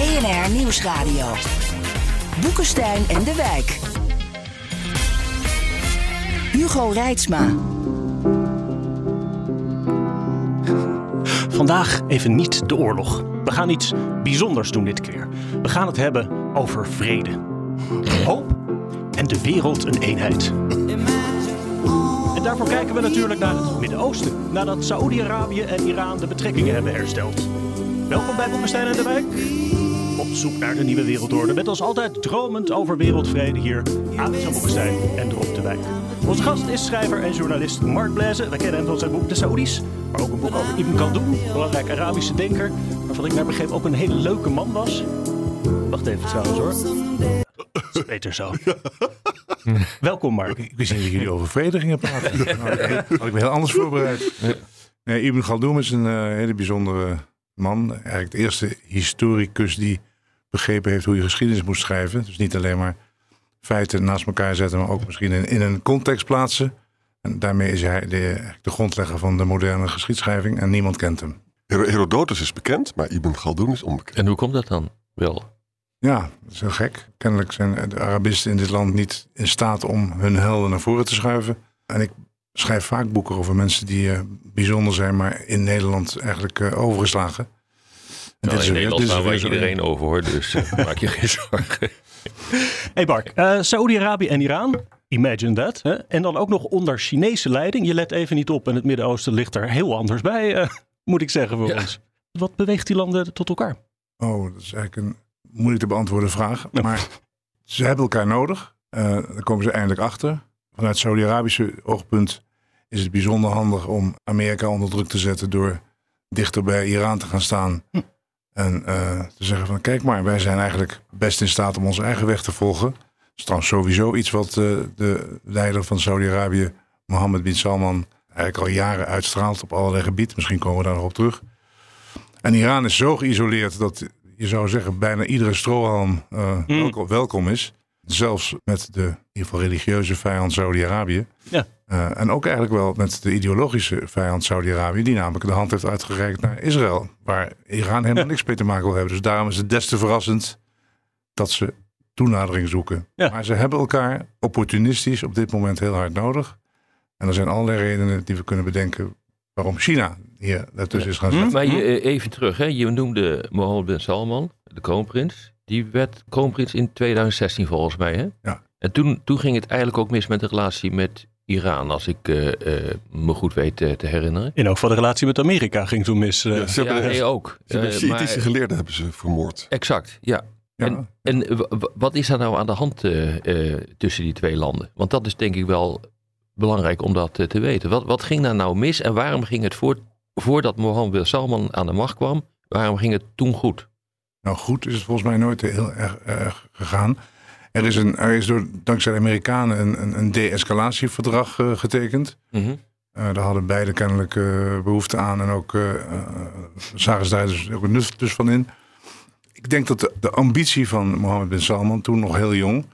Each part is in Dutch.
BNR Nieuwsradio. Boekenstein en de Wijk. Hugo Reitsma. Vandaag even niet de oorlog. We gaan iets bijzonders doen dit keer. We gaan het hebben over vrede. Hoop en de wereld een eenheid. En daarvoor kijken we natuurlijk naar het Midden-Oosten. Nadat Saoedi-Arabië en Iran de betrekkingen hebben hersteld. Welkom bij Boekenstein en de Wijk. Op zoek naar de nieuwe wereldorde. Met als altijd dromend over wereldvrede hier. Alex Boekenstein en Rob de Wijk. Onze gast is schrijver en journalist Mark Blaise. We kennen hem van zijn boek De Saoedi's. Maar ook een boek over Ibn Khaldun. Belangrijk Arabische denker. Waarvan ik naar begreep ook een hele leuke man was. Wacht even trouwens hoor. Dat is beter zo. Welkom Mark. Ik wist niet dat jullie over vrede gingen praten. Nou, ik- had ik me heel anders voorbereid. Nee, Ibn Khaldun is een eh, hele bijzondere man. Eigenlijk de eerste historicus die begrepen heeft hoe je geschiedenis moet schrijven. Dus niet alleen maar feiten naast elkaar zetten, maar ook misschien in, in een context plaatsen. En daarmee is hij de, de grondlegger van de moderne geschiedschrijving en niemand kent hem. Hero- Herodotus is bekend, maar Ibn Khaldun is onbekend. En hoe komt dat dan wel? Ja, dat is heel gek. Kennelijk zijn de Arabisten in dit land niet in staat om hun helden naar voren te schuiven. En ik schrijf vaak boeken over mensen die eh, bijzonder zijn, maar in Nederland eigenlijk eh, overgeslagen. Nou, in weer- Nederland is waar iedereen over hoort, dus eh, maak je geen zorgen. Hey Mark, eh Saoedi-Arabië en Iran. Imagine that. Hè? En dan ook nog onder Chinese leiding. Je let even niet op en het Midden-Oosten ligt er heel anders bij, eh, moet ik zeggen voor Ja. ons. Wat beweegt die landen tot elkaar? Oh, dat is eigenlijk een moeilijk te beantwoorden vraag. Ja. Maar ze hebben elkaar nodig. Eh daar komen ze eindelijk achter. Vanuit Saudi-Arabische oogpunt is het bijzonder handig om Amerika onder druk te zetten door dichter bij Iran te gaan staan. Hm. En eh, te zeggen van kijk maar, wij zijn eigenlijk best in staat om onze eigen weg te volgen. Dat is trouwens sowieso iets wat eh, de leider van Saudi-Arabië, Mohammed bin Salman, eigenlijk al jaren uitstraalt op allerlei gebieden. Misschien komen we daar nog op terug. En Iran is zo geïsoleerd dat je zou zeggen bijna iedere strohalm eh, Mm. welkom, welkom is. Zelfs met de in ieder geval religieuze vijand Saudi-Arabië. Ja. Eh, en ook eigenlijk wel met de ideologische vijand Saudi-Arabië, die namelijk de hand heeft uitgereikt naar Israël, waar Iran helemaal niks mee te maken wil hebben. Dus daarom is het des te verrassend dat ze toenadering zoeken. Ja. Maar ze hebben elkaar opportunistisch op dit moment heel hard nodig. En er zijn allerlei redenen die we kunnen bedenken waarom China hier daartussen is gaan zitten. Maar je, eh, even terug, hè. je noemde Mohammed bin Salman, de kroonprins. Die werd kroonprins in 2016 volgens mij. Hè? Ja. En toen, toen ging het eigenlijk ook mis met de relatie met Iran, als ik eh, eh, me goed weet eh, te herinneren. In ook van de relatie met Amerika ging toen mis. Ja, ze hebben, ja, nee, ook. ze hebben Shiïtische maar- geleerden hebben ze vermoord. Exact, ja. Ja. En, en wat is er nou aan de hand eh, eh, tussen die twee landen? Want dat is denk ik wel belangrijk om dat te weten. Wat, wat ging daar nou mis en waarom ging het voor, voordat Mohammed bin Salman aan de macht kwam, waarom ging het toen goed? Nou, goed is het volgens mij nooit heel erg, erg gegaan. Er is, een, er is door, dankzij de Amerikanen een, een, een de-escalatieverdrag eh, getekend. Mhm. Eh, daar hadden beide kennelijk eh, behoefte aan en ook zagen ze daar dus ook een nut dus van in. Ik denk dat de, de ambitie van Mohammed bin Salman, toen nog heel jong,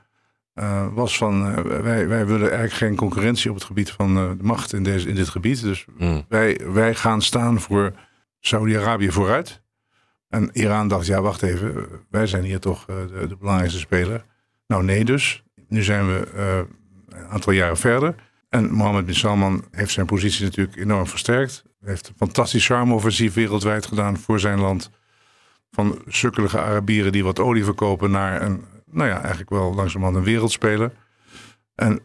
was van wij, wij willen eigenlijk geen concurrentie op het gebied van de macht in, deze, in dit gebied. Dus Mm. wij, wij gaan staan voor Saudi-Arabië vooruit. En Iran dacht, ja, wacht even, wij zijn hier toch de, de belangrijkste speler. Nou, nee dus. Nu zijn we eh, een aantal jaren verder. En Mohammed bin Salman heeft zijn positie natuurlijk enorm versterkt. Hij heeft een fantastisch charme-offensief wereldwijd gedaan voor zijn land. Van sukkelige Arabieren die wat olie verkopen naar een, nou ja, eigenlijk wel langzamerhand een wereldspeler. En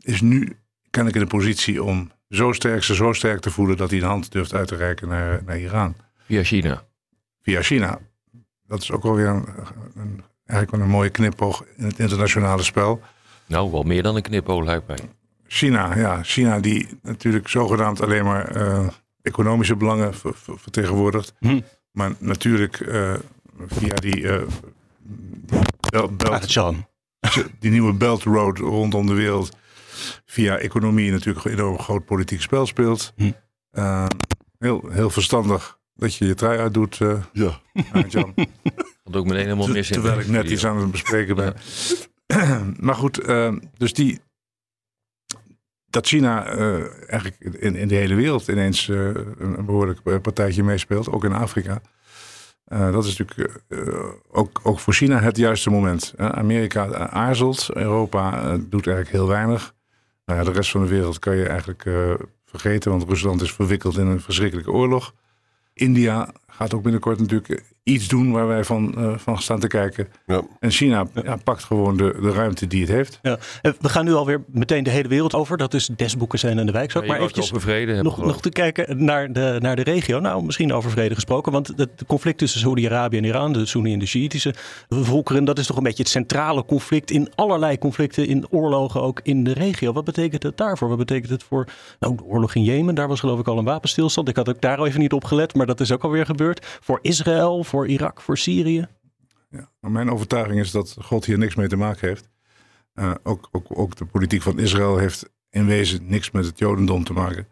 is nu kennelijk in de positie om zo sterk, ze zo sterk te voelen dat hij een hand durft uit te reiken naar, naar Iran. Via China. Via China. Dat is ook wel weer een, een, eigenlijk wel een mooie knipoog in het internationale spel. Nou, wel meer dan een knipoog lijkt mij. China, ja. China die natuurlijk zogenaamd alleen maar eh, economische belangen ver- ver- vertegenwoordigt. Hm. Maar natuurlijk eh, via die, eh, bel- belt- Azerbaijan. die nieuwe Belt Road rondom de wereld via economie natuurlijk een enorm groot politiek spel speelt. Hm. Heel, heel verstandig dat je je trui uitdoet, eh Ja. Jan. Dat ook meteen helemaal mis in. Terwijl ik net iets aan het bespreken ben. maar goed, eh, dus die. Dat China eh, eigenlijk in, in de hele wereld ineens eh, een, behoorlijk eh, partijtje meespeelt, ook in Afrika. Eh, dat is natuurlijk eh, ook, ook voor China het juiste moment. hè. Amerika aarzelt, Europa doet eigenlijk heel weinig. Nou ja, de rest van de wereld kan je eigenlijk eh, vergeten, want Rusland is verwikkeld in een verschrikkelijke oorlog. India gaat ook binnenkort natuurlijk iets doen waar wij van, eh, van staan te kijken. Ja. En China ja, pakt gewoon de, de ruimte die het heeft. Ja. Eh, We gaan nu alweer meteen de hele wereld over. Dat is desboeken zijn en de wijk. Maar eventjes over vrede hebben, nog, nog te kijken naar de, naar de regio. Nou, misschien over vrede gesproken. Want het conflict tussen Saudi-Arabië en Iran, de Soeni en de Shiïtische volkeren, dat is toch een beetje het centrale conflict in allerlei conflicten, in oorlogen ook in de regio. Wat betekent het daarvoor? Wat betekent het voor nou, de oorlog in Jemen? Daar was geloof ik al een wapenstilstand. Ik had ook daar al even niet op gelet, maar dat is ook alweer gebeurd. Voor Israël, voor Irak, voor Syrië. Ja. Maar mijn overtuiging is dat God hier niks mee te maken heeft. Eh, ook, ook, ook de politiek van Israël heeft in wezen niks met het Jodendom te maken.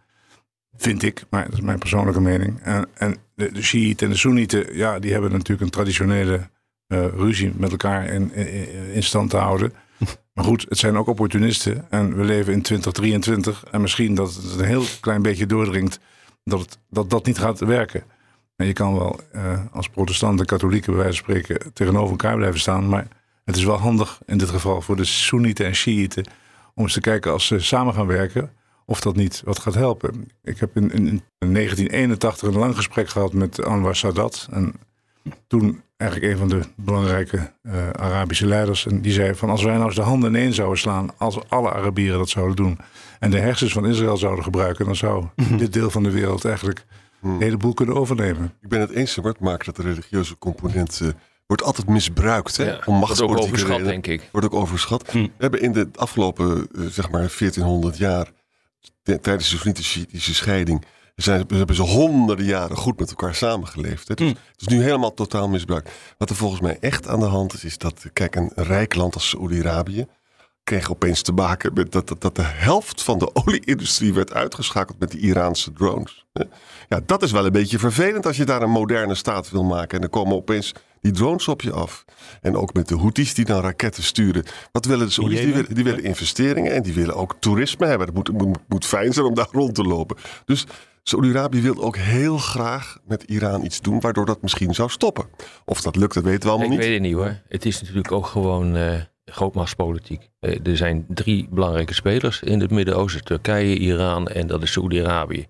Vind ik, maar dat is mijn persoonlijke mening. En, en de, de Shiiten en de Soenieten, ja, die hebben natuurlijk een traditionele eh, ruzie met elkaar in, in, in stand te houden. Maar goed, het zijn ook opportunisten. En we leven in 2023. En misschien dat het een heel klein beetje doordringt dat het, dat, dat niet gaat werken. En je kan wel eh, als protestant en katholieken bij wijze van spreken tegenover elkaar blijven staan. Maar het is wel handig in dit geval voor de Soenieten en Shiiten om eens te kijken als ze samen gaan werken of dat niet wat gaat helpen. Ik heb in, in, in 1981 een lang gesprek gehad met Anwar Sadat. En toen eigenlijk een van de belangrijke eh, Arabische leiders. En die zei van als wij nou eens de handen ineen zouden slaan, als alle Arabieren dat zouden doen. En de hersens van Israël zouden gebruiken, dan zou dit deel van de wereld eigenlijk een heleboel kunnen overnemen. Ik ben het eens, Bart, maken dat de religieuze component eh, wordt altijd misbruikt. Hè, Ja, om wordt ook overschat, redenen. denk ik. Wordt ook overschat. We hebben in de afgelopen, eh, zeg maar, 1400 jaar, tijdens de Soenitische scheiding, zijn, hebben ze honderden jaren goed met elkaar samengeleefd. Hè. Dus Het is nu helemaal totaal misbruikt. Wat er volgens mij echt aan de hand is, is dat, kijk, een rijk land als Saoedi-Arabië kreeg opeens te maken met dat, dat, dat de helft van de olieindustrie werd uitgeschakeld met die Iraanse drones. Ja, dat is wel een beetje vervelend als je daar een moderne staat wil maken. En dan komen opeens die drones op je af. En ook met de Houthis die dan raketten sturen. Wat willen de Saoedi's? Die willen, die willen investeringen en die willen ook toerisme hebben. Het moet, moet, moet fijn zijn om daar rond te lopen. Dus Saoedi-Arabië wil ook heel graag met Iran iets doen, waardoor dat misschien zou stoppen. Of dat lukt, dat weten we allemaal Ik niet. weet het niet hoor. Het is natuurlijk ook gewoon eh grootmachtspolitiek. Eh, er zijn drie belangrijke spelers in het Midden-Oosten: Turkije, Iran en dat is Saoedi-Arabië.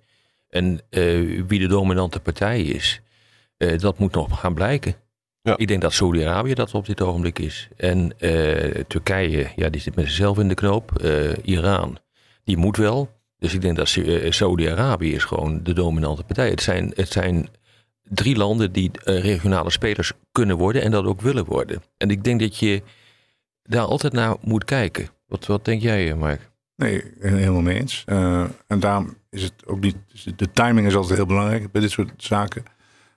En eh, wie de dominante partij is, eh, dat moet nog gaan blijken. Ja. Ik denk dat Saoedi-Arabië dat op dit ogenblik is. En Turkije, ja, die zit met zichzelf in de knoop. Iran, die moet wel. Dus ik denk dat Sa- Saoedi-Arabië is gewoon de dominante partij. Het zijn, het zijn drie landen die regionale spelers kunnen worden en dat ook willen worden. En ik denk dat je daar altijd naar moet kijken. Wat, wat denk jij, eh, Mark? Nee, helemaal mee eens. Eh, en daarom is het ook niet. De timing is altijd heel belangrijk bij dit soort zaken.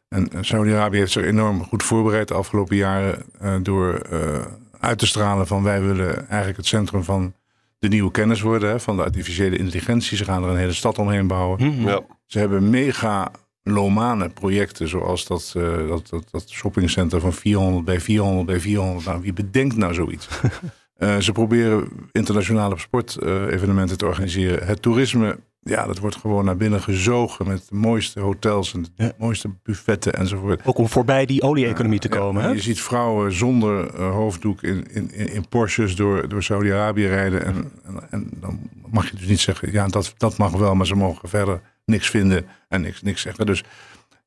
En eh, Saudi-Arabië heeft zich enorm goed voorbereid de afgelopen jaren. eh, door eh, uit te stralen van wij willen eigenlijk het centrum van de nieuwe kennis worden. Hè, van de artificiële intelligentie. Ze gaan er een hele stad omheen bouwen. Mhm. Ja. Ze hebben mega lomane projecten, zoals dat, eh, dat, dat, dat shoppingcenter van 400 bij 400 bij 400. Nou, wie bedenkt nou zoiets? Eh, ze proberen internationale sportevenementen te organiseren. Het toerisme, ja, dat wordt gewoon naar binnen gezogen met de mooiste hotels en de Ja. mooiste buffetten enzovoort. Ook om voorbij die olie-economie te Ja, komen. en hè? je ziet vrouwen zonder eh, hoofddoek in, in, in in Porsches door, door Saudi-Arabië rijden. En, en, en dan mag je dus niet zeggen, ja, dat, dat mag wel, maar ze mogen verder niks vinden en niks, niks zeggen. Dus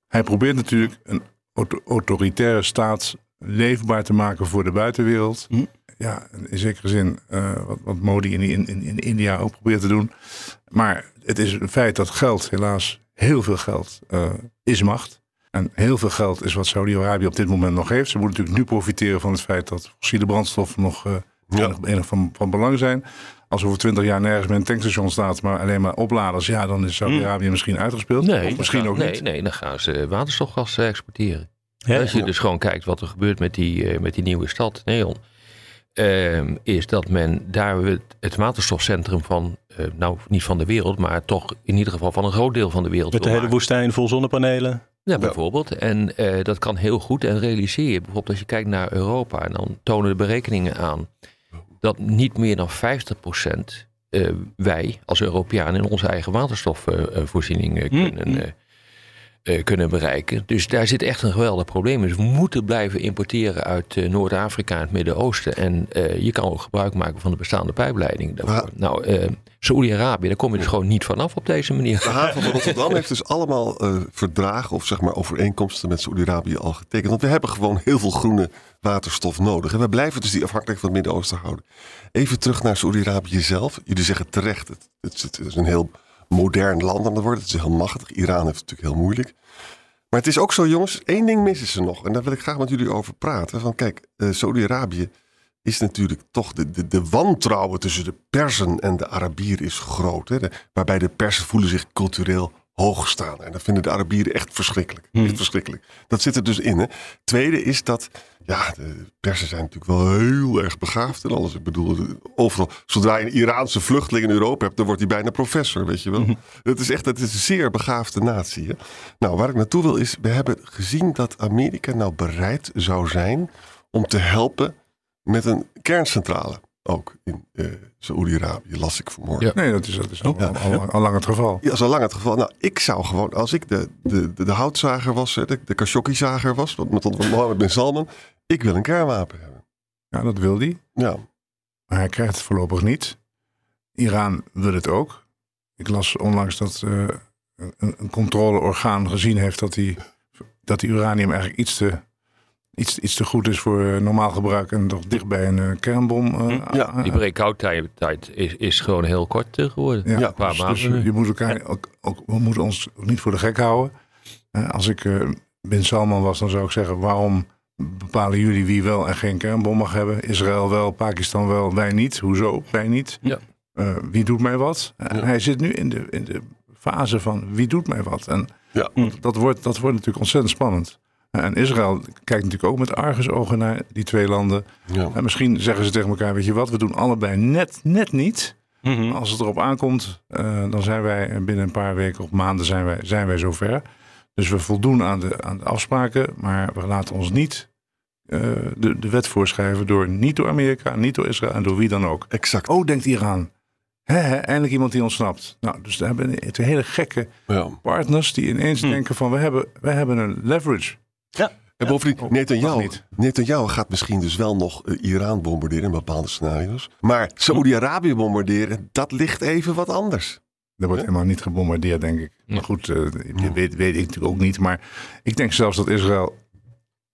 hij probeert natuurlijk een auto- autoritaire staat leefbaar te maken voor de buitenwereld. Hm. Ja, in zekere zin eh, wat, wat Modi in, in, in, in India ook probeert te doen. Maar het is een feit dat geld, helaas heel veel geld, eh, is macht. En heel veel geld is wat Saudi-Arabië op dit moment nog heeft. Ze moeten natuurlijk nu profiteren van het feit dat fossiele brandstoffen nog Ja. enig van, van belang zijn. Als over twintig jaar nergens meer een tankstation staat, maar alleen maar opladers, ja, dan is Saudi-Arabië misschien uitgespeeld. of misschien ook niet. Nee, nee, dan gaan ze waterstofgas exporteren. Ja, Als je dus gewoon kijkt wat er gebeurt met die, eh, met die nieuwe stad, Neon, ehm, is dat men daar het, het waterstofcentrum van, eh, nou niet van de wereld, maar toch in ieder geval van een groot deel van de wereld Met de hele maken. woestijn vol zonnepanelen. Ja, bijvoorbeeld. En eh, dat kan heel goed. En realiseer je bijvoorbeeld als je kijkt naar Europa, en dan tonen de berekeningen aan dat niet meer dan 50% eh, wij als Europeanen in onze eigen waterstofvoorziening eh, Mm, kunnen, mm. eh, eh, kunnen bereiken. Dus daar zit echt een geweldig probleem in. Dus we moeten blijven importeren uit eh, Noord-Afrika en het Midden-Oosten. En eh, je kan ook gebruik maken van de bestaande pijpleiding. daarvoor. Nou, Saoedi-Arabië, daar kom je dus gewoon niet vanaf op deze manier. De haven van Rotterdam heeft dus allemaal verdragen of zeg maar overeenkomsten met Saoedi-Arabië al getekend. Want we hebben gewoon heel veel groene waterstof nodig. En we blijven dus die afhankelijk van het Midden-Oosten houden. Even terug naar Saoedi-Arabië zelf. Jullie zeggen terecht, het, het, het is een heel modern land aan het worden. Het is heel machtig. Iran heeft het natuurlijk heel moeilijk. Maar het is ook zo, jongens, één ding missen ze nog. En daar wil ik graag met jullie over praten. Van kijk, eh, Saudi-Arabië is natuurlijk toch de, de, de wantrouwen tussen de Persen en de Arabieren is groot. Hè? Waarbij de Persen voelen zich cultureel hoog staan. En dat vinden de Arabieren echt verschrikkelijk. Echt verschrikkelijk. Dat zit er dus in. Hè? Tweede is dat, ja, de Persen zijn natuurlijk wel heel erg begaafd en alles. Ik bedoel, overal, zodra je een Iraanse vluchteling in Europa hebt, dan wordt hij bijna professor, weet je wel. Het is echt, het is een zeer begaafde natie. Hè? Nou, waar ik naartoe wil is, we hebben gezien dat Amerika nou bereid zou zijn om te helpen met een kerncentrale. Ook in eh Saoedi-Arabië, las ik vanmorgen. Ja. Nee, dat is, dat is al, al, al, al lang het geval. Ja, zo lang het geval. Nou, ik zou gewoon, als ik de, de, de, de houtzager was, hè, de, de Khashoggi-zager was, wat met Mohammed bin Salman, ik wil een kernwapen hebben. Ja, dat wil hij. Ja, Maar hij krijgt het voorlopig niet. Iran wil het ook. Ik las onlangs dat eh, een, een controleorgaan gezien heeft dat die, dat die uranium eigenlijk iets te, iets, iets te goed is voor eh, normaal gebruik en toch dicht bij een eh, kernbom. eh, Ja, eh, Die breakout-tijd is, is gewoon heel kort geworden. Ja, Ja, een paar dus, maanden. dus je moet elkaar ook, ook, we moeten ons niet voor de gek houden. Als ik eh Bin Salman was, dan zou ik zeggen: waarom bepalen jullie wie wel en geen kernbom mag hebben? Israël wel, Pakistan wel, wij niet. Hoezo? Wij niet. Ja. Eh, wie doet mij wat? En hij zit nu in de, in de fase van wie doet mij wat? En Ja. dat, wordt, dat wordt natuurlijk ontzettend spannend. En Israël kijkt natuurlijk ook met argusogen naar die twee landen. ja. En misschien zeggen ze tegen elkaar: weet je wat, we doen allebei net, net niet. Mhm. Als het erop aankomt, eh, dan zijn wij binnen een paar weken of maanden zijn wij, zijn wij zover. Dus we voldoen aan de, aan de afspraken, maar we laten ons niet eh, de, de wet voorschrijven door niet door Amerika, niet door Israël en door wie dan ook. Exact. Oh, denkt Iran. Eindelijk iemand die ontsnapt. Nou, dus we hebben twee hele gekke Ja. partners die ineens Hm. denken van we hebben, we hebben een leverage. En bovendien, Oh, Netanyahu, niet. Netanyahu gaat misschien dus wel nog eh, Iran bombarderen in bepaalde scenario's. Maar Saoedi-Arabië bombarderen, dat ligt even wat anders. Er wordt helemaal niet gebombardeerd, denk ik. Maar goed, eh, dat weet, weet ik natuurlijk ook niet. Maar ik denk zelfs dat Israël...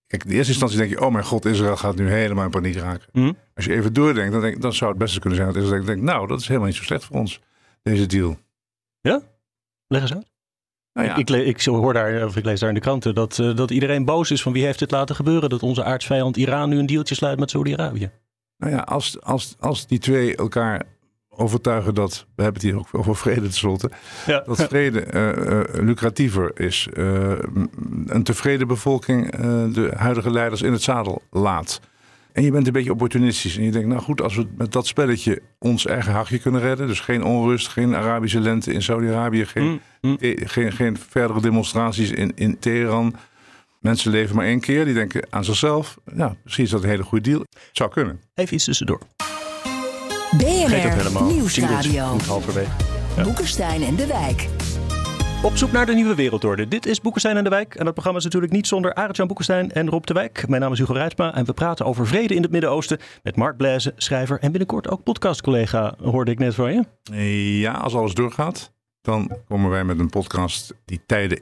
Kijk, in de eerste instantie denk je... oh mijn god, Israël gaat nu helemaal in paniek raken. Mhm. Als je even doordenkt, dan, denk, dan zou het best eens kunnen zijn... dat Israël denkt, nou, dat is helemaal niet zo slecht voor ons, deze deal. Leg eens uit. Nou ja, Ik, ik, hoor daar, of ik lees daar in de kranten dat, eh, dat iedereen boos is van wie heeft dit laten gebeuren. Dat onze aardsvijand Iran nu een dealtje sluit met Saudi-Arabië. nou ja als, als, als die twee elkaar overtuigen dat... we hebben het hier ook over vrede tenslotte... Ja. dat vrede eh, eh, lucratiever is. eh, een tevreden bevolking eh, de huidige leiders in het zadel laat. En je bent een beetje opportunistisch. En je denkt, nou goed, als we met dat spelletje ons eigen hachje kunnen redden. Dus geen onrust, geen Arabische lente in Saudi-Arabië. Geen, Mm, mm. eh, geen, geen verdere demonstraties in, in Teheran. Mensen leven maar één keer. Die denken aan zichzelf. Ja, misschien is dat een hele goede deal. Het zou kunnen. Even iets tussendoor. BNR. Nieuwsradio. Halverwege. Boekenstein en de Wijk. Op zoek naar de nieuwe wereldorde. Dit is Boekenstein en de Wijk. En dat programma is natuurlijk niet zonder Arend-Jan Boekenstein en Rob de Wijk. Mijn naam is Hugo Reitsma en we praten over vrede in het Midden-Oosten met Mark Blaise, schrijver en binnenkort ook podcastcollega, hoorde ik net van je. Ja, als alles doorgaat, dan komen wij met een podcast die Tijden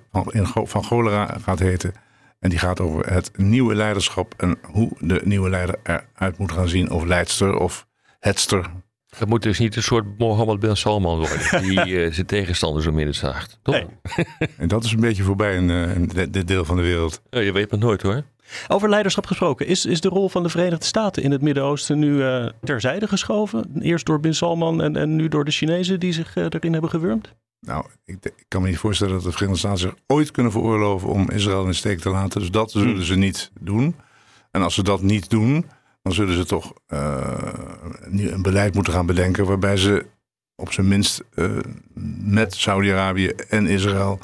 van Cholera gaat heten. En die gaat over het nieuwe leiderschap en hoe de nieuwe leider eruit moet gaan zien. Of leidster of hetster. Dat moet dus niet een soort Mohammed bin Salman worden. Die eh, zijn tegenstander zo midden zaagt. Toch? Nee. En dat is een beetje voorbij in, eh, in dit- deel van de wereld. Ja, je weet het nooit hoor. Over leiderschap gesproken, is, is de rol van de Verenigde Staten in het Midden-Oosten nu uh, terzijde geschoven? Eerst door Bin Salman en, en nu door de Chinezen die zich uh, erin hebben gewurmd? Nou, ik, ik, kan me niet voorstellen dat de Verenigde Staten zich ooit kunnen veroorloven om Israël in de steek te laten. Dus dat zullen hmm. ze niet doen. En als ze dat niet doen, dan zullen ze toch uh, een beleid moeten gaan bedenken waarbij ze op zijn minst met Saudi-Arabië en Israël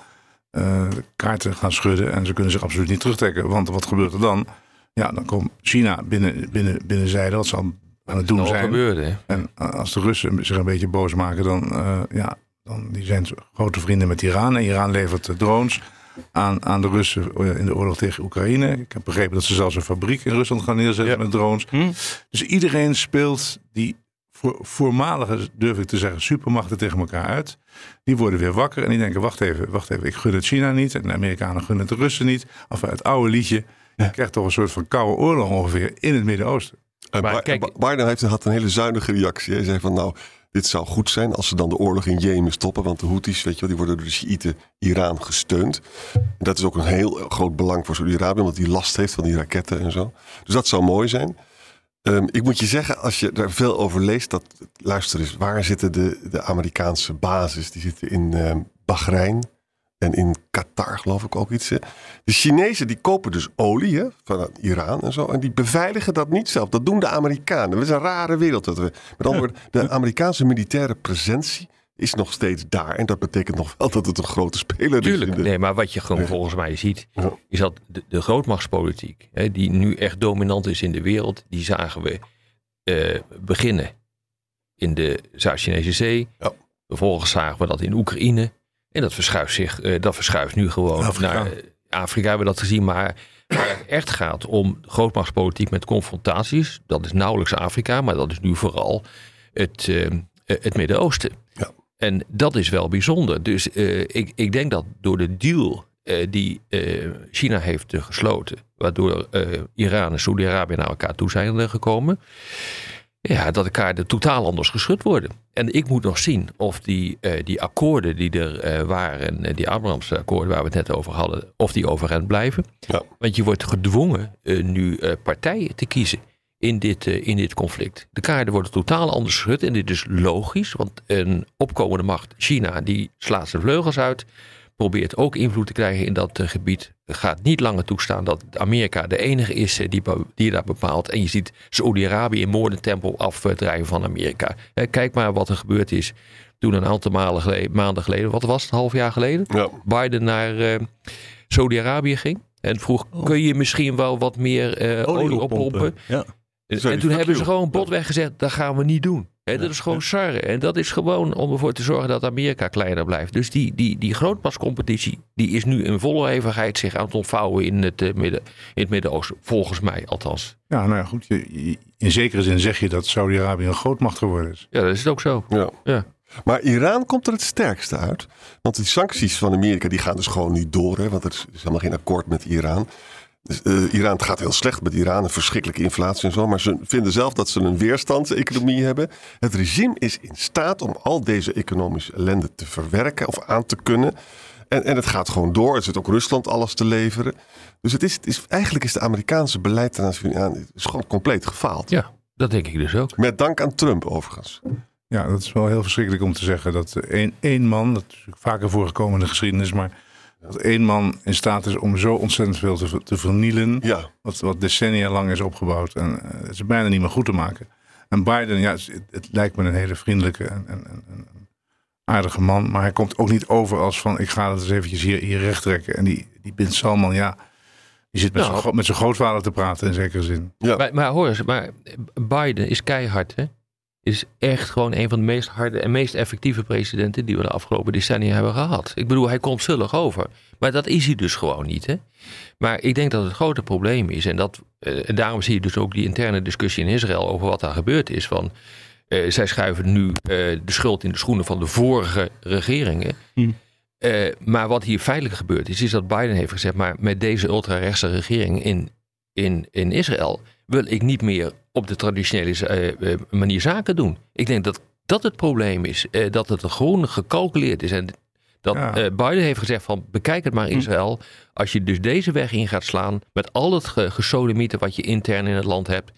uh, kaarten gaan schudden. En ze kunnen zich absoluut niet terugtrekken. Want wat gebeurt er dan? Ja, dan komt China binnen, binnen, binnenzijde, wat ze aan het doen zijn. Gebeurde, en als de Russen zich een beetje boos maken, dan, uh, ja, dan die zijn grote vrienden met Iran. En Iran levert drones aan, aan de Russen in de oorlog tegen Oekraïne. Ik heb begrepen dat ze zelfs een fabriek in Rusland gaan neerzetten met drones. Hm. Dus iedereen speelt die voor, voormalige, durf ik te zeggen, supermachten tegen elkaar uit. Die worden weer wakker en die denken: wacht even, wacht even, ik gun het China niet en de Amerikanen gunnen het de Russen niet. Of het oude liedje. Je krijgt toch een soort van koude oorlog ongeveer in het Midden-Oosten. Maar, kijk, Biden heeft, had een hele zuinige reactie. Hij zei van nou, dit zou goed zijn als ze dan de oorlog in Jemen stoppen. Want de Houthis, weet je wel, die worden door de Shiiten Iran gesteund. Dat is ook een heel groot belang voor Saudi-Arabië, omdat die last heeft van die raketten en zo. Dus dat zou mooi zijn. Ehm, ik moet je zeggen, als je daar veel over leest, dat, luister eens, waar zitten de, de Amerikaanse bases? Die zitten in uh, Bahrein en in Qatar, geloof ik ook iets. Hè? De Chinezen die kopen dus olie hè, van Iran en zo. En die beveiligen dat niet zelf. Dat doen de Amerikanen. Het is een rare wereld. Dat we, met andere woorden, de Amerikaanse militaire presentie is nog steeds daar. En dat betekent nog wel dat het een grote speler Tuurlijk, is. Tuurlijk, nee, maar wat je gewoon volgens mij ziet, is dat de, de grootmachtspolitiek, hè, die nu echt dominant is in de wereld, die zagen we uh, beginnen in de Zuid-Chinese Zee. Ja. Vervolgens zagen we dat in Oekraïne. En dat verschuift zich, uh, dat verschuift nu gewoon Afrika. naar Afrika, hebben we dat gezien. Maar waar het echt gaat om grootmachtspolitiek met confrontaties, dat is nauwelijks Afrika, maar dat is nu vooral het, uh, het Midden-Oosten. Ja. En dat is wel bijzonder. Dus uh, ik, ik denk dat door de deal uh, die uh, China heeft gesloten, waardoor Iran en Saudi-Arabië naar elkaar toe zijn gekomen, ja, dat de kaarten totaal anders geschud worden. En ik moet nog zien of die, die akkoorden die er waren, die Abrahams-akkoorden waar we het net over hadden, of die overeind blijven. Ja. Want je wordt gedwongen nu partijen te kiezen in dit, in dit conflict. De kaarten worden totaal anders geschud en dit is logisch, want een opkomende macht, China, die slaat zijn vleugels uit, probeert ook invloed te krijgen in dat gebied. Gaat niet langer toestaan dat Amerika de enige is die, die dat bepaalt. En je ziet Saoedi-Arabië in moordentempo afdrijven van Amerika. kijk maar wat er gebeurd is toen een aantal maanden geleden, maanden geleden wat was het, een half jaar geleden, ja. Biden naar Saudi-Arabië ging. En vroeg, oh. kun je misschien wel wat meer olie, olie oppompen? Ja. En toen hebben ze gewoon botweg gezegd, dat gaan we niet doen. Dat is gewoon sarre. En dat is gewoon om ervoor te zorgen dat Amerika kleiner blijft. Dus die, die, die grootmascompetitie, die is nu in volle hevigheid zich aan het ontvouwen in het, uh, midden, in het Midden-Oosten. Volgens mij althans. Ja, nou ja, goed. Je, in zekere zin zeg je dat Saudi-Arabië een grootmacht geworden is. Ja, dat is het ook zo. Ja. ja. Maar Iran komt er het sterkste uit. Want die sancties van Amerika die gaan dus gewoon niet door. Hè, want er is helemaal geen akkoord met Iran. Uh, Iran, het gaat heel slecht met Iran, een verschrikkelijke inflatie en zo. Maar ze vinden zelf dat ze een weerstandseconomie hebben. Het regime is in staat om al deze economische ellende te verwerken of aan te kunnen. En, en het gaat gewoon door. Het zit ook Rusland alles te leveren. Dus het is, het is, eigenlijk is de Amerikaanse beleid ten aanzien van Iran is gewoon compleet gefaald. Ja, dat denk ik dus ook. Met dank aan Trump overigens. Ja, dat is wel heel verschrikkelijk om te zeggen dat één, één man, dat is vaker voorgekomen in de geschiedenis, maar dat één man in staat is om zo ontzettend veel te, te vernielen. Ja. Wat, wat decennia lang is opgebouwd. En uh, het is bijna niet meer goed te maken. En Biden, ja, het, het lijkt me een hele vriendelijke en, en, en, aardige man. Maar hij komt ook niet over als van ik ga het eens eventjes hier, hier recht trekken. En die, die Bin Salman, ja, die zit met, nou, zijn, met zijn grootvader te praten in zekere zin. Ja. Maar, maar hoor eens, maar Biden is keihard hè? Is echt gewoon een van de meest harde en meest effectieve presidenten die we de afgelopen decennia hebben gehad. Ik bedoel, hij komt zullig over. Maar dat is hij dus gewoon niet. Hè? Maar ik denk dat het grote probleem is, en, dat, eh, daarom zie je dus ook die interne discussie in Israël over wat daar gebeurd is. Van, uh, zij schuiven nu uh, de schuld in de schoenen van de vorige regeringen. Hm. maar wat hier feitelijk gebeurd is, is dat Biden heeft gezegd, maar met deze ultrarechtse regering in, in, in Israël wil ik niet meer op de traditionele uh, manier zaken doen. Ik denk dat dat het probleem is. Uh, dat het gewoon gecalculeerd is. En Dat Ja. eh, Biden heeft gezegd van bekijk het maar Israël. Als je dus deze weg in gaat slaan met al het ge gesodemieten wat je intern in het land hebt.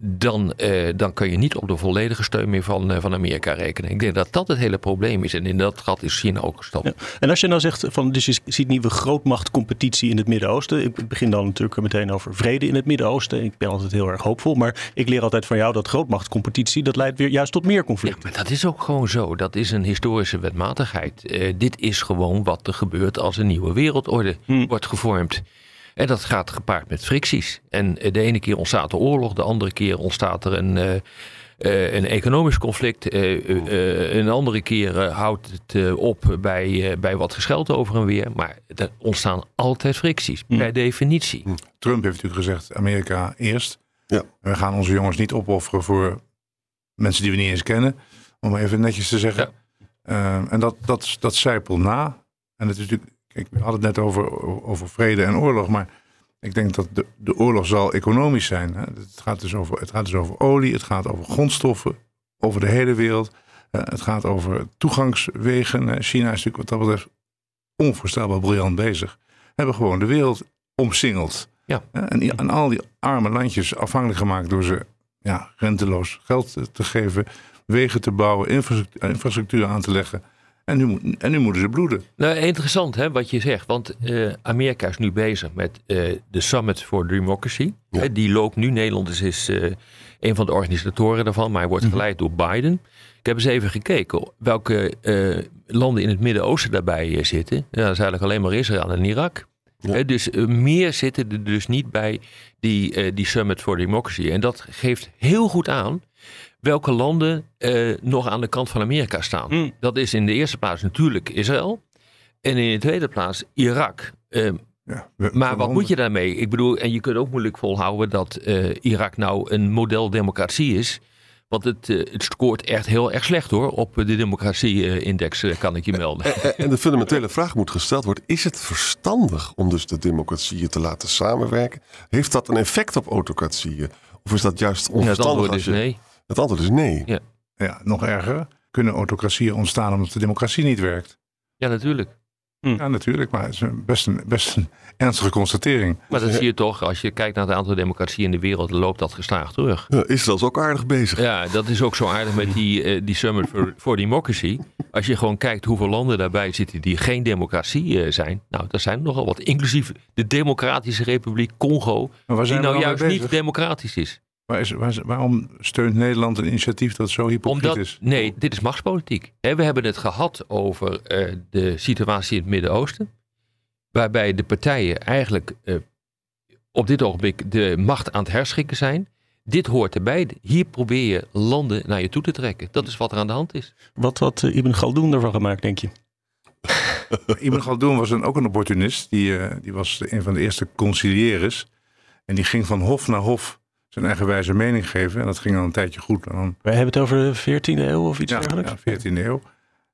Dan, eh, dan kun je niet op de volledige steun meer van, eh, van Amerika rekenen. Ik denk dat dat het hele probleem is. En in dat gat is China ook gestapt. Ja. En als je nou zegt, van, dus je ziet nieuwe grootmachtcompetitie in het Midden-Oosten. Ik begin dan natuurlijk meteen over vrede in het Midden-Oosten. Ik ben altijd heel erg hoopvol. Maar ik leer altijd van jou dat grootmachtcompetitie, dat leidt weer juist tot meer Ja, conflicten. maar dat is ook gewoon zo. Dat is een historische wetmatigheid. Eh, dit is gewoon wat er gebeurt als een nieuwe wereldorde Hmm. wordt gevormd. En dat gaat gepaard met fricties. En eh, de ene keer ontstaat er oorlog, de andere keer ontstaat er een, eh, eh, een economisch conflict. Eh, eh, eh, een andere keer eh, houdt het eh, op bij, eh, bij wat gescheld over en weer. Maar er ontstaan altijd fricties, Hmm. per definitie. Trump heeft natuurlijk gezegd, Amerika eerst. Ja. We gaan onze jongens niet opofferen voor mensen die we niet eens kennen. Om even netjes te zeggen. En dat, dat, dat zijpelt na. En het is natuurlijk, we hadden het net over, over vrede en oorlog. Maar ik denk dat de, de oorlog zal economisch zijn. Hè. Het, gaat dus over, het gaat dus over olie, het gaat over grondstoffen. Over de hele wereld. Eh, het gaat over toegangswegen. Eh, China is natuurlijk wat dat betreft onvoorstelbaar briljant bezig. Hebben gewoon de wereld omsingeld. Ja. Eh, En, en al die arme landjes afhankelijk gemaakt door ze ja, renteloos geld te- te geven, wegen te bouwen, infrastructuur, infrastructuur aan te leggen. En nu, moet- en nu moeten ze bloeden. Nou, interessant hè, wat je zegt. Want eh, Amerika is nu bezig met eh, de Summit for Democracy. Ja. Hè, die loopt nu. Nederland is, is eh, een van de organisatoren daarvan. Maar hij wordt geleid door Biden. Ik heb eens even gekeken welke eh, landen in het Midden-Oosten daarbij eh, zitten. Ja, dat is eigenlijk alleen maar Israël en Irak. Ja. Hè, dus eh, meer zitten er dus niet bij die, eh, die Summit for Democracy. En dat geeft heel goed aan welke landen eh, nog aan de kant van Amerika staan. Mm. Dat is in de eerste plaats natuurlijk Israël. En in de tweede plaats Irak. Eh, Ja, we- maar wat moet je daarmee? Ik bedoel, en je kunt ook moeilijk volhouden dat eh, Irak nou een model democratie is. Want het, eh, het scoort echt heel erg slecht hoor. Op de democratie-index kan ik je melden. En- de fundamentele vraag moet gesteld worden: is het verstandig om dus de democratieën te laten samenwerken? Heeft dat een effect op autocratieën? Of is dat juist Ja, het onverstandig? antwoord is je... nee. Het antwoord is nee. Ja. Ja, nog erger. Kunnen autocratieën ontstaan omdat de democratie niet werkt? Ja, natuurlijk. Ja, natuurlijk. Maar het is een- best een, best een ernstige constatering. Maar dat zie je toch, als je kijkt naar het aantal democratieën in de wereld, loopt dat gestaag terug. Ja, Israël is ook aardig bezig. Ja, dat is ook zo aardig met die, eh, die Summit for, for Democracy. Als je gewoon kijkt hoeveel landen daarbij zitten die geen democratie eh, zijn. Nou, dat zijn er nogal wat. Inclusief de Democratische Republiek Congo. Die nou juist niet democratisch is. Waar is, waar is- waarom steunt Nederland een initiatief dat zo hypocriet Omdat, is? nee, dit is machtspolitiek. Hè, we hebben het gehad over eh, de situatie in het Midden-Oosten. Waarbij de partijen eigenlijk eh, op dit ogenblik de macht aan het herschikken zijn. Dit hoort erbij. Hier probeer je landen naar je toe te trekken. Dat is wat er aan de hand is. Wat had eh, Ibn Galdoen ervan gemaakt, denk je? Ibn Galdoen was een, ook een opportunist. Die, eh, die was een van de eerste conciliëres. En die ging van hof naar hof zijn eigenwijze mening geven. En dat ging dan een tijdje goed. En dan, Wij hebben het over de 14e eeuw of iets ja, dergelijks. ja, 14e eeuw.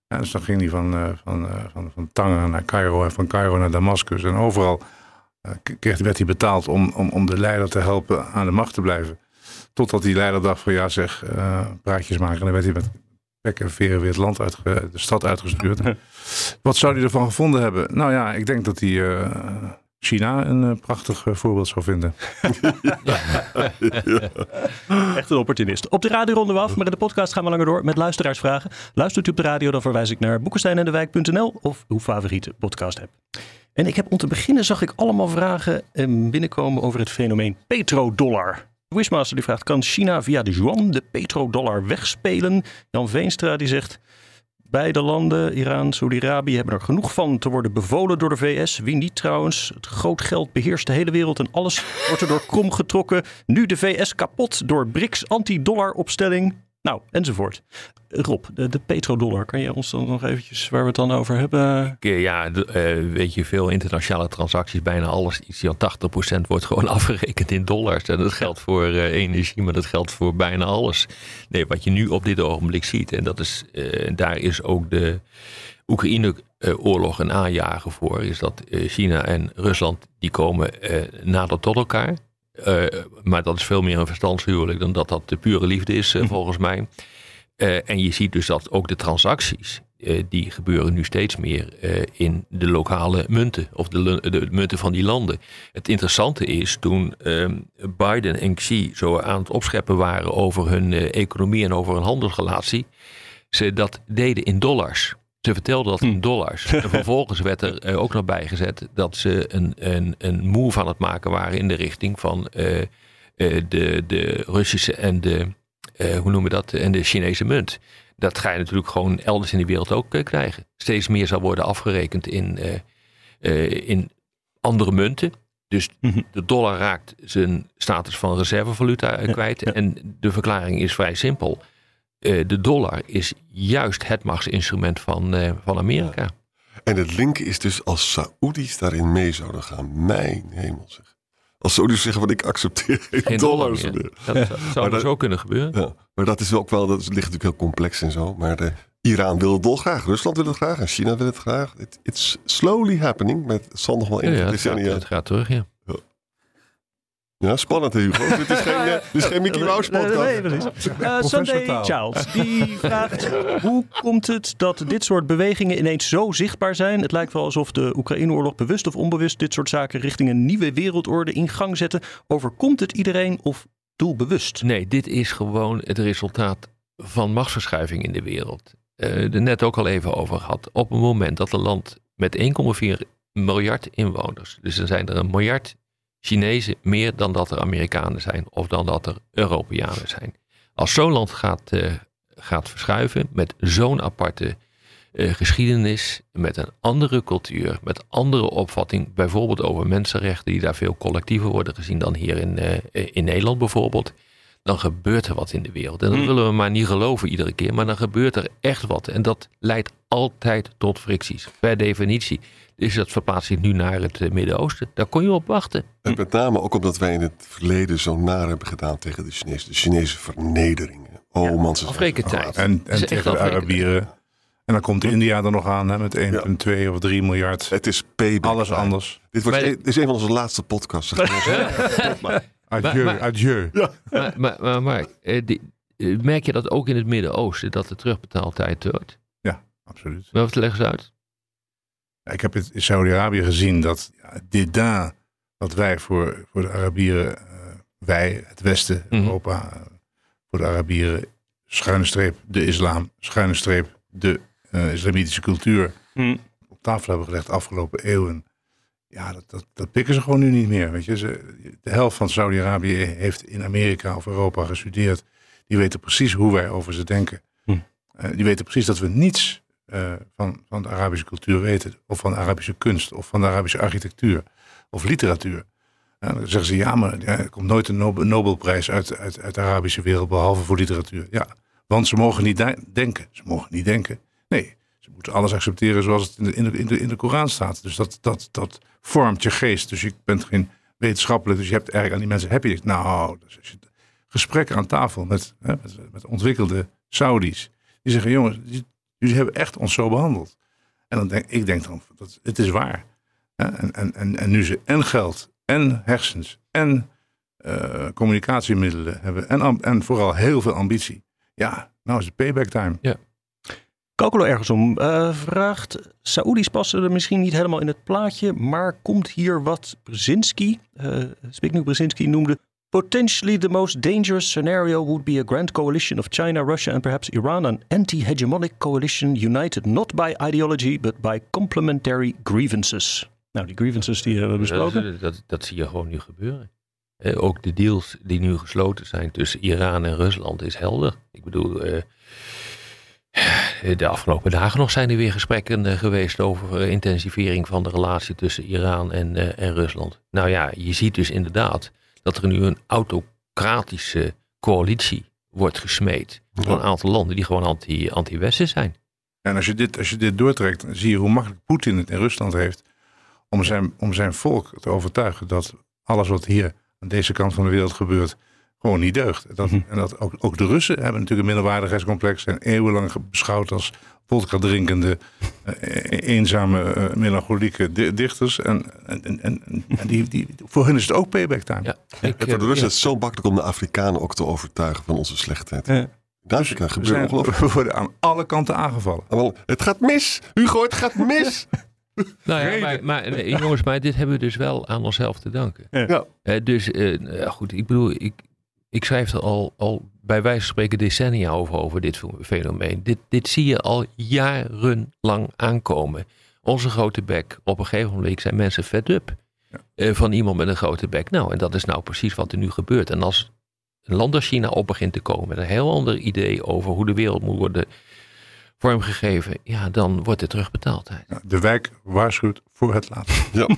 Ja, dus dan ging hij van, eh, van, van, van Tanger naar Cairo en van Cairo naar Damascus. En overal eh, kreeg, werd hij betaald om, om, om de leider te helpen aan de macht te blijven. Totdat die leider dacht van ja zeg, praatjes maken. En dan werd hij met pek en veren weer het land uit, de stad uitgestuurd. Wat zou hij ervan gevonden hebben? Nou ja, ik denk dat hij China een eh, prachtig eh, voorbeeld zou vinden. Echt een opportunist. Op de radio ronden we af, maar in de podcast gaan we langer door met luisteraarsvragen. Luistert u op de radio, dan verwijs ik naar boekensteinendewijk.nl of uw favoriete podcast app. En ik heb om te beginnen zag ik allemaal vragen eh, binnenkomen over het fenomeen petrodollar. Wishmaster die vraagt, kan China via de yuan de petrodollar wegspelen? Jan Veenstra die zegt, beide landen, Iran, Saudi-Arabië, hebben er genoeg van te worden bevolen door de VS. Wie niet trouwens. Het groot geld beheerst de hele wereld en alles wordt er door krom getrokken. Nu de VS kapot door BRICS anti-dollar opstelling. Nou, enzovoort. Rob, de, de petrodollar, kan je ons dan nog eventjes waar we het dan over hebben? Ja, eh, weet je, veel internationale transacties, bijna alles, iets van 80% wordt gewoon afgerekend in dollars. En dat geldt voor eh, energie, maar dat geldt voor bijna alles. Nee, wat je nu op dit ogenblik ziet, en dat is, eh, daar is ook de Oekraïne-oorlog een aanjager voor, is dat China en Rusland, die komen nader tot elkaar. Eh, maar dat is veel meer een verstandshuwelijk dan dat dat de pure liefde is, eh, volgens mij. Eh, en je ziet dus dat ook de transacties die gebeuren nu steeds meer in de lokale munten of de, de munten van die landen. Het interessante is toen ehm, Biden en Xi zo aan het opscheppen waren over hun economie en over hun handelsrelatie, ze dat deden in dollars. Ze vertelden dat in dollars. En vervolgens werd er eh, ook nog bijgezet dat ze een, een, een move aan het maken waren in de richting van eh, eh, de, de Russische en de, eh, hoe noemen we dat, en de Chinese munt. Dat ga je natuurlijk gewoon elders in de wereld ook krijgen. Steeds meer zal worden afgerekend in, in andere munten. Dus Mhm. de dollar raakt zijn status van reservevaluta Ja, kwijt. ja. En de verklaring is vrij simpel. Eh, de dollar is juist het machtsinstrument van, eh, van Amerika. En het linken is dus als Saoedi's daarin mee zouden gaan. Mijn hemel zeg. Als Saoedi's zeggen van ik accepteer geen, Geen dollar dollars meer. meer. Dat zou, zou Maar dus ook kunnen gebeuren. Ja, maar dat is ook wel, dat ligt natuurlijk heel complex en zo. Maar de, Iran wil het dolgraag, Rusland wil het graag en China wil het graag. It, it's slowly happening, maar het zal nog wel Ja, in ja, ja, het, gaat, het gaat terug, ja. Ja, spannend Hugo. dit, is geen, dit is geen Mickey Mouse podcast. nee, precies. Eh, Sunday. Charles, die vraagt... hoe komt het dat dit soort bewegingen ineens zo zichtbaar zijn? Het lijkt wel alsof de Oekraïne-oorlog bewust of onbewust... dit soort zaken richting een nieuwe wereldorde in gang zetten. Overkomt het iedereen of doelbewust? Nee, dit is gewoon het resultaat van machtsverschuiving in de wereld. Eh er net ook al even over gehad. Op het moment dat een land met 1,4 miljard inwoners, dus er zijn er een miljard Chinezen meer dan dat er Amerikanen zijn of dan dat er Europeanen zijn. Als zo'n land gaat, eh, gaat verschuiven met zo'n aparte eh, geschiedenis, met een andere cultuur, met andere opvatting, bijvoorbeeld over mensenrechten, die daar veel collectiever worden gezien dan hier in, eh, in Nederland bijvoorbeeld, dan gebeurt er wat in de wereld. En dat Hmm. willen we maar niet geloven iedere keer, maar dan gebeurt er echt wat. En dat leidt altijd tot fricties, per definitie. Dus dat verplaatst zich nu naar het eh, Midden-Oosten. Daar kon je op wachten. En met name ook omdat wij in het verleden zo naar hebben gedaan tegen de Chinezen. De Chinese vernederingen. Oh man, ze Afrekentijd. En, is en tegen de. Arabieren. En dan komt India er nog aan hè, met 1,2 of 3 miljard. Het is payback. Alles anders. Dit, wordt, is een van onze laatste podcasts. zeg maar. Adieu, maar- adieu. maar, maar, maar, maar, eh, die- eh, merk je dat ook in het Midden-Oosten, dat de terugbetaaltijd wordt? Absoluut. Wat leggen ze uit? Ik heb het in Saudi-Arabië gezien dat ja, dit daar wat wij voor, voor de Arabieren, eh, wij, het Westen, Mhm. Europa, eh, voor de Arabieren, schuine streep de islam, schuine streep de eh, islamitische cultuur Hm. op tafel hebben gelegd de afgelopen eeuwen. Ja, dat, dat, dat pikken ze gewoon nu niet meer. Weet je? Ze, de helft van Saudi-Arabië heeft in Amerika of Europa gestudeerd. Die weten precies hoe wij over ze denken. Hm. Eh, die weten precies dat we niets eh, van, van de Arabische cultuur weten. Of van de Arabische kunst. Of van de Arabische architectuur. Of literatuur. Dan zeggen ze, ja, maar er komt nooit een Nobel- Nobelprijs uit, uit, uit de Arabische wereld. Behalve voor literatuur. Ja, want ze mogen niet de- denken. Ze mogen niet denken. Nee, ze moeten alles accepteren zoals het in de, in de, in de, Koran staat. Dus dat, dat, dat vormt je geest. Dus je bent geen wetenschapper. Dus je hebt eigenlijk aan die mensen, heb je? Nou, dus als je gesprekken aan tafel met, hè, met, met ontwikkelde Saudis. Die zeggen, jongens, jullie hebben echt ons zo behandeld. En dan denk ik denk dan, dat, het is waar. En, en, en, en nu ze en geld, en hersens, en eh, communicatiemiddelen hebben. En, en vooral heel veel ambitie. Ja, nou is het payback time. Calculo ergens om eh, vraagt: Saoedi's passen er misschien niet helemaal in het plaatje, maar komt hier wat Brzezinski, eh Zbigniew Brzezinski noemde. Potentially the most dangerous scenario would be a grand coalition of China, Russia and perhaps Iran, an anti-hegemonic coalition united not by ideology but by complementary grievances. Nou, die grievances die hebben we besproken. Dat, dat, dat zie je gewoon nu gebeuren. Eh, ook de deals die nu gesloten zijn tussen Iran en Rusland is helder. Ik bedoel, eh, de afgelopen dagen nog zijn er weer gesprekken eh, geweest over eh, intensivering van de relatie tussen Iran en, eh, en Rusland. Nou ja, je ziet dus inderdaad dat er nu een autocratische coalitie wordt gesmeed van een aantal landen die gewoon anti- anti-Westen zijn. En als je dit, als je dit doortrekt, zie je hoe makkelijk Poetin het in Rusland heeft om zijn, om zijn volk te overtuigen dat alles wat hier aan deze kant van de wereld gebeurt, gewoon niet deugt. Dat, En dat ook, ook de Russen hebben natuurlijk een minderwaardigheidscomplex, zijn eeuwenlang beschouwd als vodka drinkende, eh, eenzame, eh, melancholieke di- dichters. En, en, en, en, die, die, voor hen is het ook payback time. Ja, ik, En voor de eh, Russen ja. is het zo makkelijk om de Afrikanen ook te overtuigen van onze slechtheid. Ja. Afrika We, gebeurt zijn, ongelooflijk. we worden aan alle kanten aangevallen. Wel, Het gaat mis. Hugo, het gaat mis. Nou ja, maar, maar jongens, maar dit hebben we dus wel aan onszelf te danken. Ja. Dus goed, ik bedoel, ik, ik schrijf er al, al bij wijze van spreken decennia over, over dit fenomeen. Dit, dit zie je al jarenlang aankomen. Onze grote bek, op een gegeven moment zijn mensen fed up eh, van iemand met een grote bek. Nou, en dat is nou precies wat er nu gebeurt. En als een land als China op begint te komen met een heel ander idee over hoe de wereld moet worden vormgegeven, ja, dan wordt het terugbetaald. Ja, De wijk waarschuwt voor het laatst. Ja.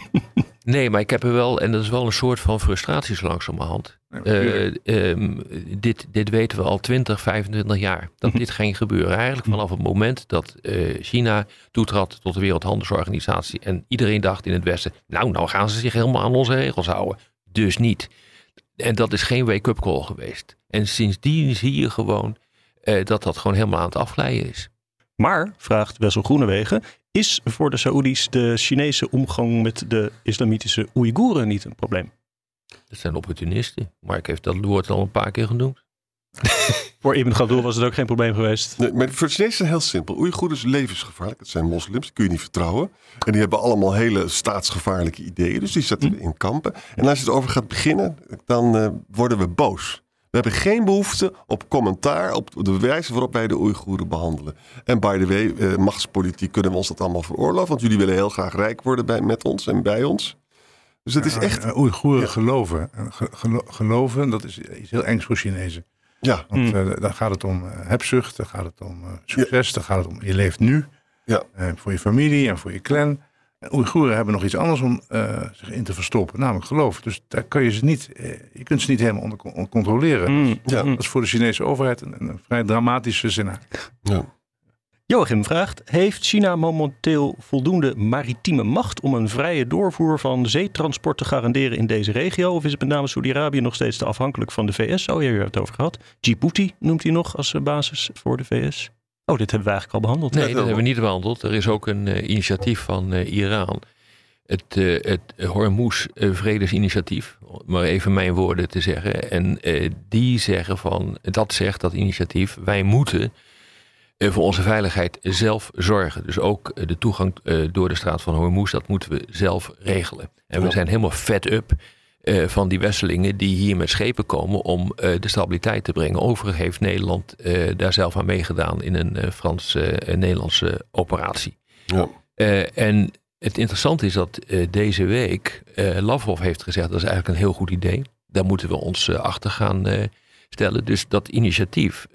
Nee, maar ik heb er wel, en dat is wel een soort van frustratie zo langzamerhand. Natuurlijk. ehm, dit, dit weten we al 20, 25 jaar. Dat dit ging gebeuren. Eigenlijk vanaf het moment dat eh, China toetrad tot de Wereldhandelsorganisatie. En iedereen dacht in het Westen, nou, nou gaan ze zich helemaal aan onze regels houden. Dus niet. En dat is geen wake-up call geweest. En sindsdien zie je gewoon eh, dat dat gewoon helemaal aan het afglijden is. Maar, vraagt Wessel Groenewegen, is voor de Saoedi's de Chinese omgang met de islamitische Oeigoeren niet een probleem? Dat zijn opportunisten. Mark heeft dat woord al een paar keer genoemd. Voor Ibn Khaldun was het ook geen probleem geweest. Nee, maar voor de Chinezen is het heel simpel. Oeigoeren is levensgevaarlijk. Het zijn moslims, kun je niet vertrouwen. En die hebben allemaal hele staatsgevaarlijke ideeën. Dus die zetten we in kampen. En als je erover gaat beginnen, dan eh, worden we boos. We hebben geen behoefte op commentaar op de wijze waarop wij de Oeigoeren behandelen. En by the way, eh, machtspolitiek kunnen we ons dat allemaal veroorloven. Want jullie willen heel graag rijk worden bij, met ons en bij ons. Dus het is echt... Uh, Oeigoeren geloven. En ge- gelo- geloven, dat is iets heel engs voor Chinezen. Ja, Want eh, dan gaat het om eh, hebzucht, dan gaat het om eh, succes, dan gaat het om je leeft nu. Ja. eh, voor je familie en voor je clan. En Oeigoeren hebben nog iets anders om eh, zich in te verstoppen, namelijk geloof. Dus daar kan je ze niet, eh, je kunt ze niet helemaal onder, con- onder controleren. Mm, Ja. Dat is voor de Chinese overheid een, een vrij dramatische scenario. ja. Joachim vraagt, heeft China momenteel voldoende maritieme macht om een vrije doorvoer van zeetransport te garanderen in deze regio? Of is het met name Saudi-Arabië nog steeds te afhankelijk van de VS? Oh, ja, u hebt het over gehad. Djibouti noemt hij nog als eh, basis voor de VS. Oh, dit hebben we eigenlijk al behandeld. Nee, dat hebben we niet behandeld. Er is ook een eh, initiatief van eh, Iran. Het, eh het Hormuz Vredesinitiatief, om maar even mijn woorden te zeggen. En eh, die zeggen van, dat zegt dat initiatief, wij moeten eh, voor onze veiligheid zelf zorgen. Dus ook de toegang eh, door de straat van Hormuz, dat moeten we zelf regelen. En we zijn helemaal fed up eh, van die Westelingen die hier met schepen komen om eh, de stabiliteit te brengen. Overigens heeft Nederland eh, daar zelf aan meegedaan in een Frans-Nederlandse operatie. ja. En het interessante is dat deze week Lavrov heeft gezegd dat is eigenlijk een heel goed idee. Daar moeten we ons achter gaan stellen. Dus dat initiatief,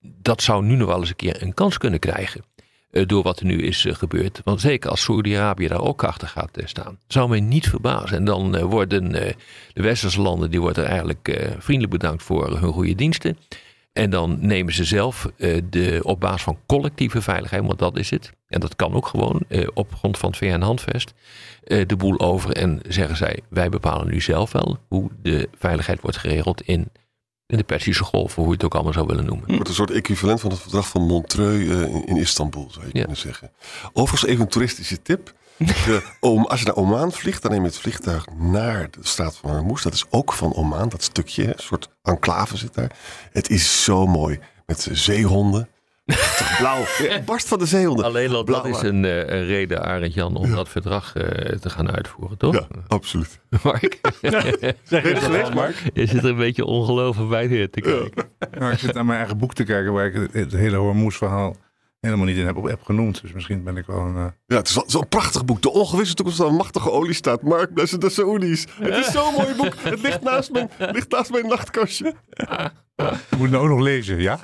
dat zou nu nog wel eens een keer een kans kunnen krijgen. Eh, door wat er nu is eh, gebeurd. Want zeker als Saudi-Arabië daar ook achter gaat eh, staan. Zou mij niet verbazen. En dan worden de westerse landen, die worden eigenlijk vriendelijk bedankt voor hun goede diensten. En dan nemen ze zelf de, op basis van collectieve veiligheid, want dat is het. En dat kan ook gewoon op grond van het VN-handvest. de boel over en zeggen zij: wij bepalen nu zelf wel hoe de veiligheid wordt geregeld in, in de Persische Golf, of hoe je het ook allemaal zou willen noemen. Het wordt een soort equivalent van het verdrag van Montreux eh, in, in Istanbul, zou je Ja. kunnen zeggen. Overigens even een toeristische tip. De, Om- als je naar Oman vliegt, dan neem je het vliegtuig naar de staat van Hormuz. Dat is ook van Oman, dat stukje, een soort enclave zit daar. Het is zo mooi, met zeehonden. Blauw, barst van de zeehonden. Alleen al dat is een, eh, een reden, Arend Jan, om dat verdrag eh, te gaan uitvoeren, toch? Ja, absoluut. Mark, Zeg je geweest, Mark? je zit er een beetje ongelooflijk bij te kijken. Nou, ik zit naar mijn eigen boek te kijken waar ik het, het hele Hormuz-verhaal helemaal niet in heb, heb genoemd. Dus misschien ben ik wel een... eh, Ja, het is wel- zo'n prachtig boek. De ongewisse toekomst van een machtige oliestaat. Mark Blessen de Saoedi's. Het is zo'n mooi boek. Het ligt naast mijn, ligt naast mijn nachtkastje. Ik moet het ook nog lezen, ja?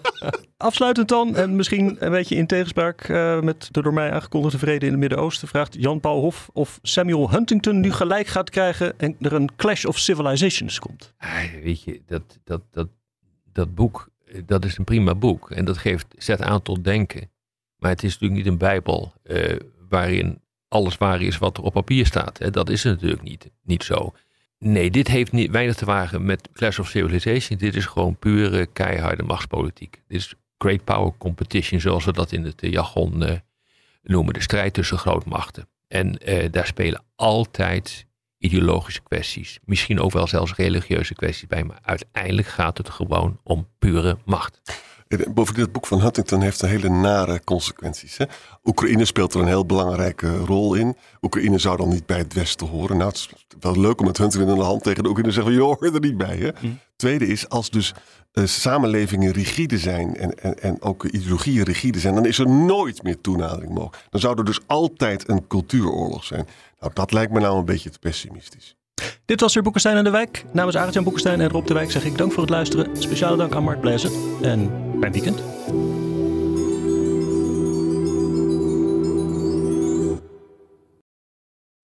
Afsluitend dan, en misschien een beetje in tegenspraak eh, met de door mij aangekondigde vrede in het Midden-Oosten, vraagt Jan-Paul Hof of Samuel Huntington nu gelijk gaat krijgen en er een clash of civilizations komt. Weet je, dat, dat, dat, dat boek, eh, dat is een prima boek. En dat geeft, zet aan tot denken. Maar het is natuurlijk niet een bijbel eh, waarin alles waar is wat er op papier staat. Hè. Dat is natuurlijk niet, niet zo. Nee, dit heeft niet, weinig te maken met Clash of Civilization. Dit is gewoon pure keiharde machtspolitiek. Dit is great power competition, zoals we dat in het eh, jargon eh, noemen. De strijd tussen grootmachten. En eh, daar spelen altijd ideologische kwesties, misschien ook wel zelfs religieuze kwesties bij, maar uiteindelijk gaat het gewoon om pure macht. Bovendien, het boek van Huntington heeft een hele nare consequenties. Hè? Oekraïne speelt er een heel belangrijke rol in. Oekraïne zou dan niet bij het Westen horen. Nou, het is wel leuk om met Huntington in de hand tegen de Oekraïne te zeggen: je hoort er niet bij. Hè? Hm. Tweede is, als dus uh, samenlevingen rigide zijn en, en, en ook ideologieën rigide zijn, dan is er nooit meer toenadering mogelijk. Dan zou er dus altijd een cultuuroorlog zijn. Nou, dat lijkt me nou een beetje te pessimistisch. Dit was weer Boekenstein en de Wijk. Namens Arend-Jan Boekenstein en Rob de Wijk zeg ik dank voor het luisteren. Speciale dank aan Mark Blazen en fijn weekend.